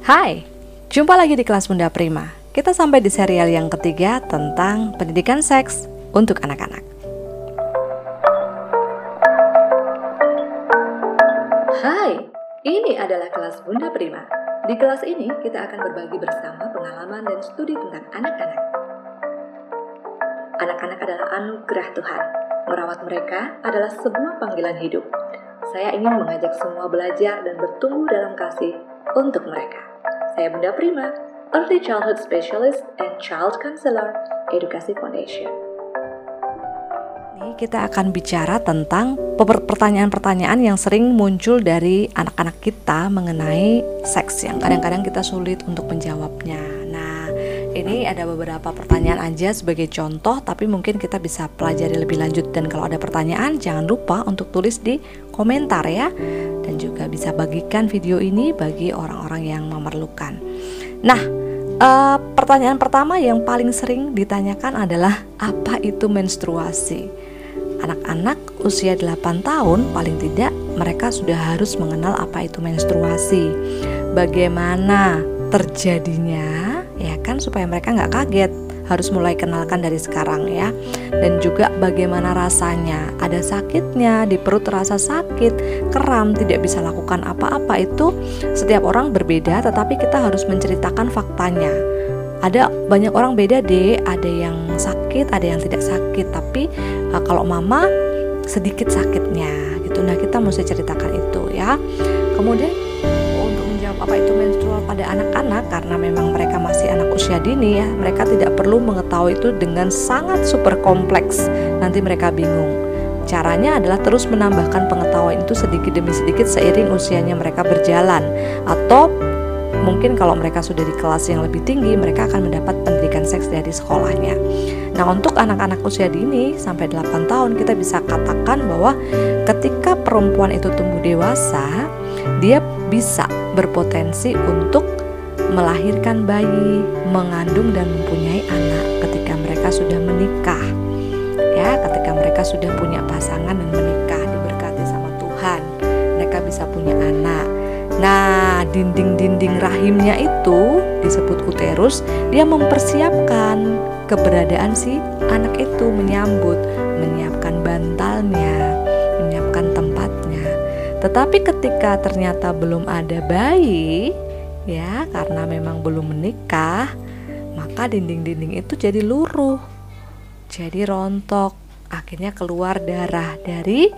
Hai, jumpa lagi di kelas Bunda Prima. Kita sampai di serial yang ketiga tentang pendidikan seks untuk anak-anak. Hai, ini adalah kelas Bunda Prima. Di kelas ini kita akan berbagi bersama pengalaman dan studi tentang anak-anak. Anak-anak adalah anugerah Tuhan. Merawat mereka adalah sebuah panggilan hidup. Saya ingin mengajak semua belajar dan bertumbuh dalam kasih untuk mereka. Saya Bunda Prima, Early Childhood Specialist and Child Counselor, Edukasi Foundation. Ini kita akan bicara tentang pertanyaan-pertanyaan yang sering muncul dari anak-anak kita mengenai seks yang kadang-kadang kita sulit untuk menjawabnya. Ini ada beberapa pertanyaan aja sebagai contoh, tapi mungkin kita bisa pelajari lebih lanjut. Dan kalau ada pertanyaan, jangan lupa untuk tulis di komentar ya dan juga bisa bagikan video ini bagi orang-orang yang memerlukan. Nah, uh, pertanyaan pertama yang paling sering ditanyakan adalah apa itu menstruasi? Anak-anak usia 8 tahun paling tidak mereka sudah harus mengenal apa itu menstruasi. Bagaimana terjadinya ya kan supaya mereka nggak kaget. Harus mulai kenalkan dari sekarang ya. Dan juga bagaimana rasanya. Ada sakitnya di perut terasa sakit kram tidak bisa lakukan apa-apa itu setiap orang berbeda tetapi kita harus menceritakan faktanya. Ada banyak orang beda deh ada yang sakit ada yang tidak sakit. Tapi uh, kalau mama sedikit sakitnya gitu. Nah kita mesti ceritakan itu ya. Kemudian menjawab apa itu menstrual pada anak-anak karena memang mereka masih anak usia dini ya mereka tidak perlu mengetahui itu dengan sangat super kompleks. Nanti mereka bingung. Caranya adalah terus menambahkan pengetahuan itu sedikit demi sedikit seiring usianya mereka berjalan. Atau mungkin kalau mereka sudah di kelas yang lebih tinggi mereka akan mendapat pendidikan seks dari sekolahnya. Nah untuk anak-anak usia dini sampai 8 tahun kita bisa katakan bahwa ketika perempuan itu tumbuh dewasa dia bisa berpotensi untuk melahirkan bayi, mengandung dan mempunyai anak ketika mereka sudah menikah. Ya, ketika mereka sudah punya pasangan dan menikah diberkati sama Tuhan, mereka bisa punya anak. Nah, dinding-dinding rahimnya itu disebut uterus, dia mempersiapkan keberadaan si anak itu menyambut, menyiapkan bantalnya. Tetapi ketika ternyata belum ada bayi, ya karena memang belum menikah maka dinding-dinding itu jadi luruh jadi rontok. Akhirnya keluar darah dari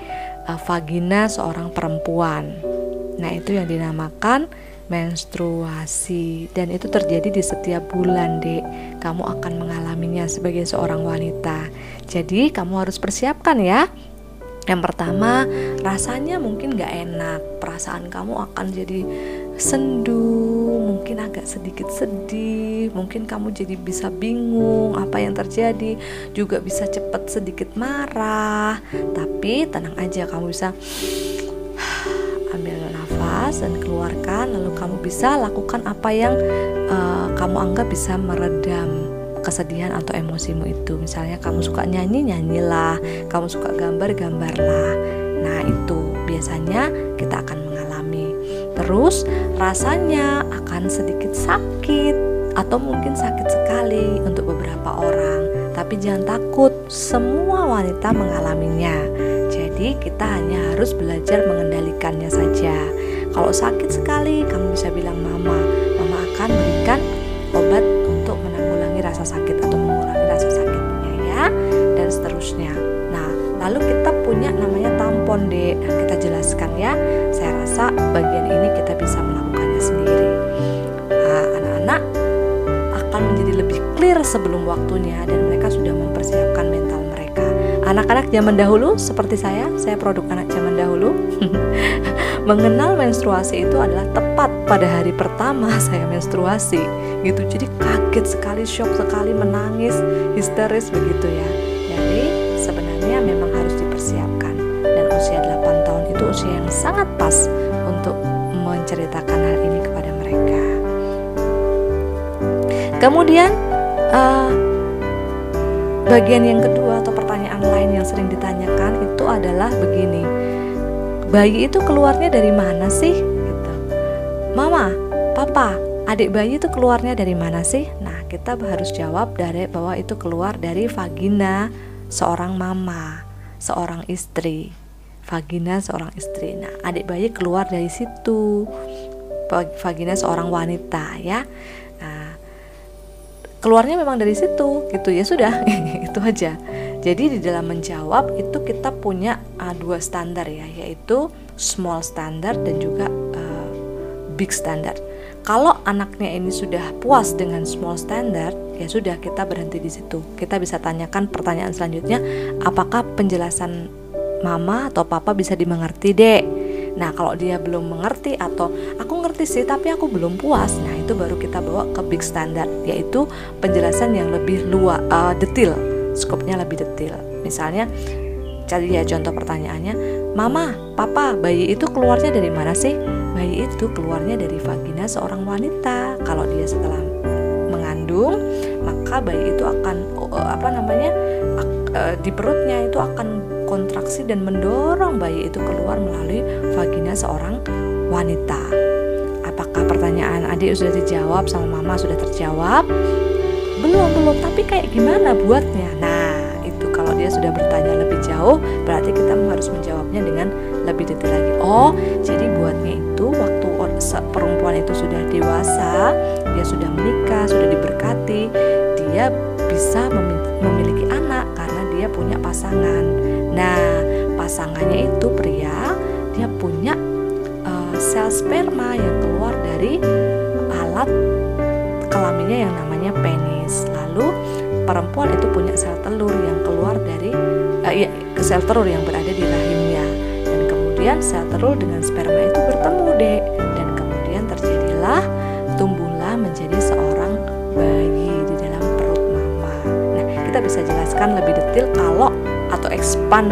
uh, vagina seorang perempuan. Nah itu yang dinamakan menstruasi. Dan itu terjadi di setiap bulan dek. Kamu akan mengalaminya sebagai seorang wanita. Jadi kamu harus persiapkan ya yang pertama rasanya mungkin gak enak perasaan kamu akan jadi sendu, mungkin agak sedikit sedih, mungkin kamu jadi bisa bingung apa yang terjadi, juga bisa cepat sedikit marah. Tapi tenang aja, kamu bisa ambil nafas dan keluarkan, lalu kamu bisa lakukan apa yang uh, kamu anggap bisa meredam kesedihan atau emosimu itu. Misalnya kamu suka nyanyi, nyanyilah, kamu suka gambar, gambarlah. Nah, itu biasanya kita akan Terus rasanya akan sedikit sakit atau mungkin sakit sekali untuk beberapa orang. Tapi jangan takut, semua wanita mengalaminya. Jadi kita hanya harus belajar mengendalikannya saja. Kalau sakit sekali, kamu bisa bilang mama, rasa sakit atau mengurangi rasa sakitnya ya, dan seterusnya. Nah, lalu kita punya namanya tampon. Nah, kita jelaskan ya. Saya rasa bagian ini kita bisa melakukannya sendiri. Nah, anak-anak akan menjadi lebih clear sebelum waktunya dan mereka sudah mempersiapkan mental mereka. Anak-anak zaman dahulu seperti saya, saya produk anak zaman dahulu. mengenal menstruasi itu adalah tepat pada hari pertama saya menstruasi gitu jadi kaget sekali shock sekali menangis histeris begitu ya jadi sebenarnya memang harus dipersiapkan dan usia 8 tahun itu usia yang sangat pas untuk menceritakan hal ini kepada mereka. Kemudian uh, bagian yang kedua atau pertanyaan lain yang sering ditanyakan itu adalah begini. Bayi itu keluarnya dari mana sih? Gitu. Mama, papa, adik bayi itu keluarnya dari mana sih? Nah, kita harus jawab dari bahwa itu keluar dari vagina seorang mama, seorang istri. Vagina seorang istri. Nah, adik bayi keluar dari situ. Vagina seorang wanita ya. Nah, keluarnya memang dari situ gitu ya sudah itu aja. Jadi di dalam menjawab itu kita punya uh, dua standar ya, yaitu small standard dan juga big standard kalau anaknya ini sudah puas dengan small standard, ya sudah kita berhenti di situ. Kita bisa tanyakan pertanyaan selanjutnya, apakah penjelasan mama atau papa bisa dimengerti, Dek? Nah, kalau dia belum mengerti atau aku ngerti sih tapi aku belum puas, nah itu baru kita bawa ke big standard, yaitu penjelasan yang lebih luas, uh, detail, skopnya lebih detail. Misalnya, cari ya contoh pertanyaannya, Mama, Papa, bayi itu keluarnya dari mana sih? bayi itu keluarnya dari vagina seorang wanita. Kalau dia setelah mengandung, maka bayi itu akan uh, apa namanya uh, di perutnya itu akan kontraksi dan mendorong bayi itu keluar melalui vagina seorang wanita. Apakah pertanyaan adik sudah dijawab sama mama sudah terjawab? Belum, belum, tapi kayak gimana buatnya? Nah, dia sudah bertanya lebih jauh, berarti kita harus menjawabnya dengan lebih detail lagi. Oh, jadi buatnya itu waktu perempuan itu sudah dewasa, dia sudah menikah, sudah diberkati, dia bisa memiliki anak karena dia punya pasangan. Nah, pasangannya itu pria, dia punya uh, sel sperma yang keluar dari alat kelaminnya yang namanya penis. Lalu perempuan itu punya sel telur yang keluar dari uh, ya, sel telur yang berada di rahimnya kemudian sel telur dengan sperma itu bertemu dek dan kemudian terjadilah tumbuhlah menjadi seorang bayi di dalam perut mama. Nah, kita bisa jelaskan lebih detail kalau atau expand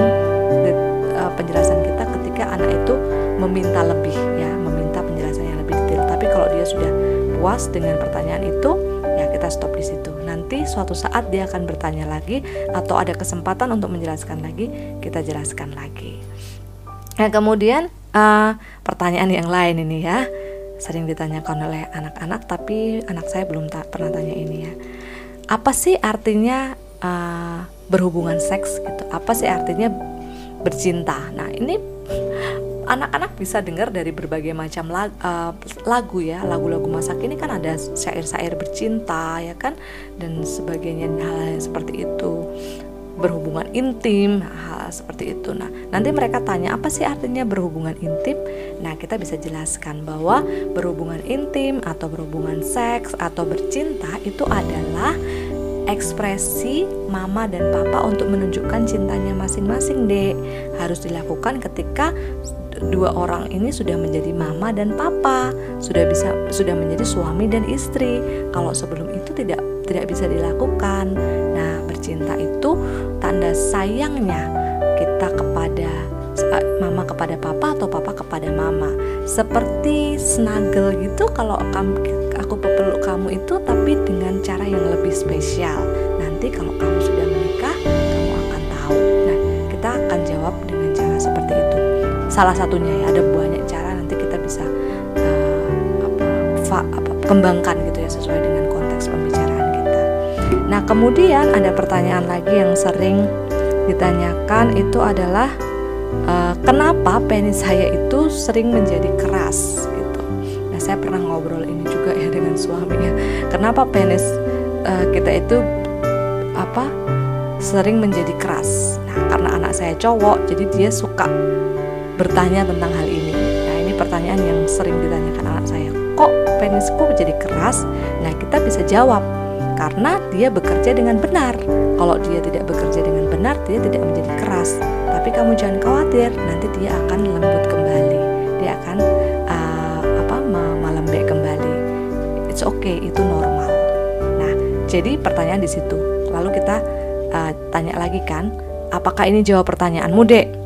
the, uh, penjelasan kita ketika anak itu meminta lebih ya, meminta penjelasan yang lebih detail. Tapi kalau dia sudah puas dengan pertanyaan itu, ya kita stop di situ. Nanti suatu saat dia akan bertanya lagi atau ada kesempatan untuk menjelaskan lagi, kita jelaskan lagi. Nah, kemudian uh, pertanyaan yang lain ini ya, sering ditanyakan oleh anak-anak, tapi anak saya belum ta pernah tanya ini ya. Apa sih artinya uh, berhubungan seks gitu? Apa sih artinya bercinta? Nah, ini anak-anak bisa dengar dari berbagai macam lagu, uh, lagu ya. Lagu-lagu masa kini kan ada syair-syair bercinta ya kan? Dan sebagainya hal seperti itu. Berhubungan intim hal seperti itu. Nah nanti mereka tanya apa sih artinya berhubungan intim? Nah kita bisa jelaskan bahwa berhubungan intim atau berhubungan seks atau bercinta itu adalah ekspresi mama dan papa untuk menunjukkan cintanya masing-masing dek. Harus dilakukan ketika dua orang ini sudah menjadi mama dan papa sudah bisa sudah menjadi suami dan istri. Kalau sebelum itu tidak tidak bisa dilakukan. Nah bercinta itu tanda sayangnya kita kepada eh, mama kepada papa atau papa kepada mama. Seperti snuggle gitu kalau kamu aku peluk kamu itu tapi dengan cara yang lebih spesial. Nanti kalau kamu sudah menikah kamu akan tahu. Nah kita akan jawab dengan salah satunya ya ada banyak cara nanti kita bisa uh, apa, fa, apa kembangkan gitu ya sesuai dengan konteks pembicaraan kita nah kemudian ada pertanyaan lagi yang sering ditanyakan itu adalah uh, kenapa penis saya itu sering menjadi keras gitu. Nah saya pernah ngobrol ini juga ya dengan suaminya. Kenapa penis uh, kita itu apa sering menjadi keras? Nah karena anak saya cowok, jadi dia suka bertanya tentang hal ini. Nah ini pertanyaan yang sering ditanyakan anak saya. Kok penisku menjadi keras? Nah kita bisa jawab karena dia bekerja dengan benar. Kalau dia tidak bekerja dengan benar, dia tidak menjadi keras. Tapi kamu jangan khawatir, nanti dia akan lembut kembali. Dia akan uh, apa melembek kembali. It's okay, itu normal. Nah, jadi pertanyaan di situ. Lalu kita uh, tanya lagi kan, apakah ini jawab pertanyaanmu, Dek?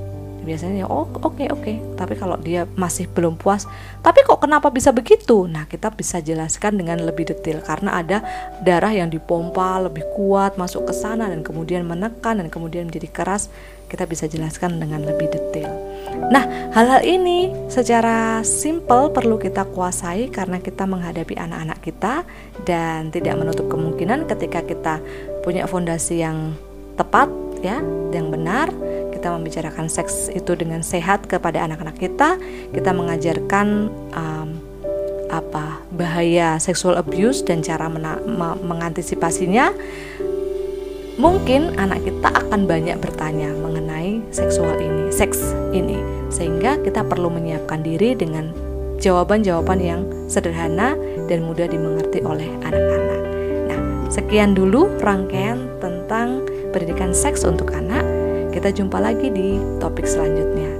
Biasanya ya oh oke okay, oke. Okay. tapi kalau dia masih belum puas tapi kok kenapa bisa begitu? Nah kita bisa jelaskan dengan lebih detail karena ada darah yang dipompa lebih kuat masuk ke sana dan kemudian menekan dan kemudian menjadi keras. Kita bisa jelaskan dengan lebih detail. Nah, hal-hal ini secara simpel perlu kita kuasai karena kita menghadapi anak-anak kita dan tidak menutup kemungkinan ketika kita punya fondasi yang tepat ya, yang benar, kita membicarakan seks itu dengan sehat kepada anak-anak kita, kita mengajarkan um, apa bahaya sexual abuse dan cara mena- mengantisipasinya mungkin anak kita akan banyak bertanya mengenai seksual ini, seks ini, sehingga kita perlu menyiapkan diri dengan jawaban-jawaban yang sederhana dan mudah dimengerti oleh anak-anak. Nah, sekian dulu rangkaian tentang pendidikan seks untuk anak. Kita jumpa lagi di topik selanjutnya.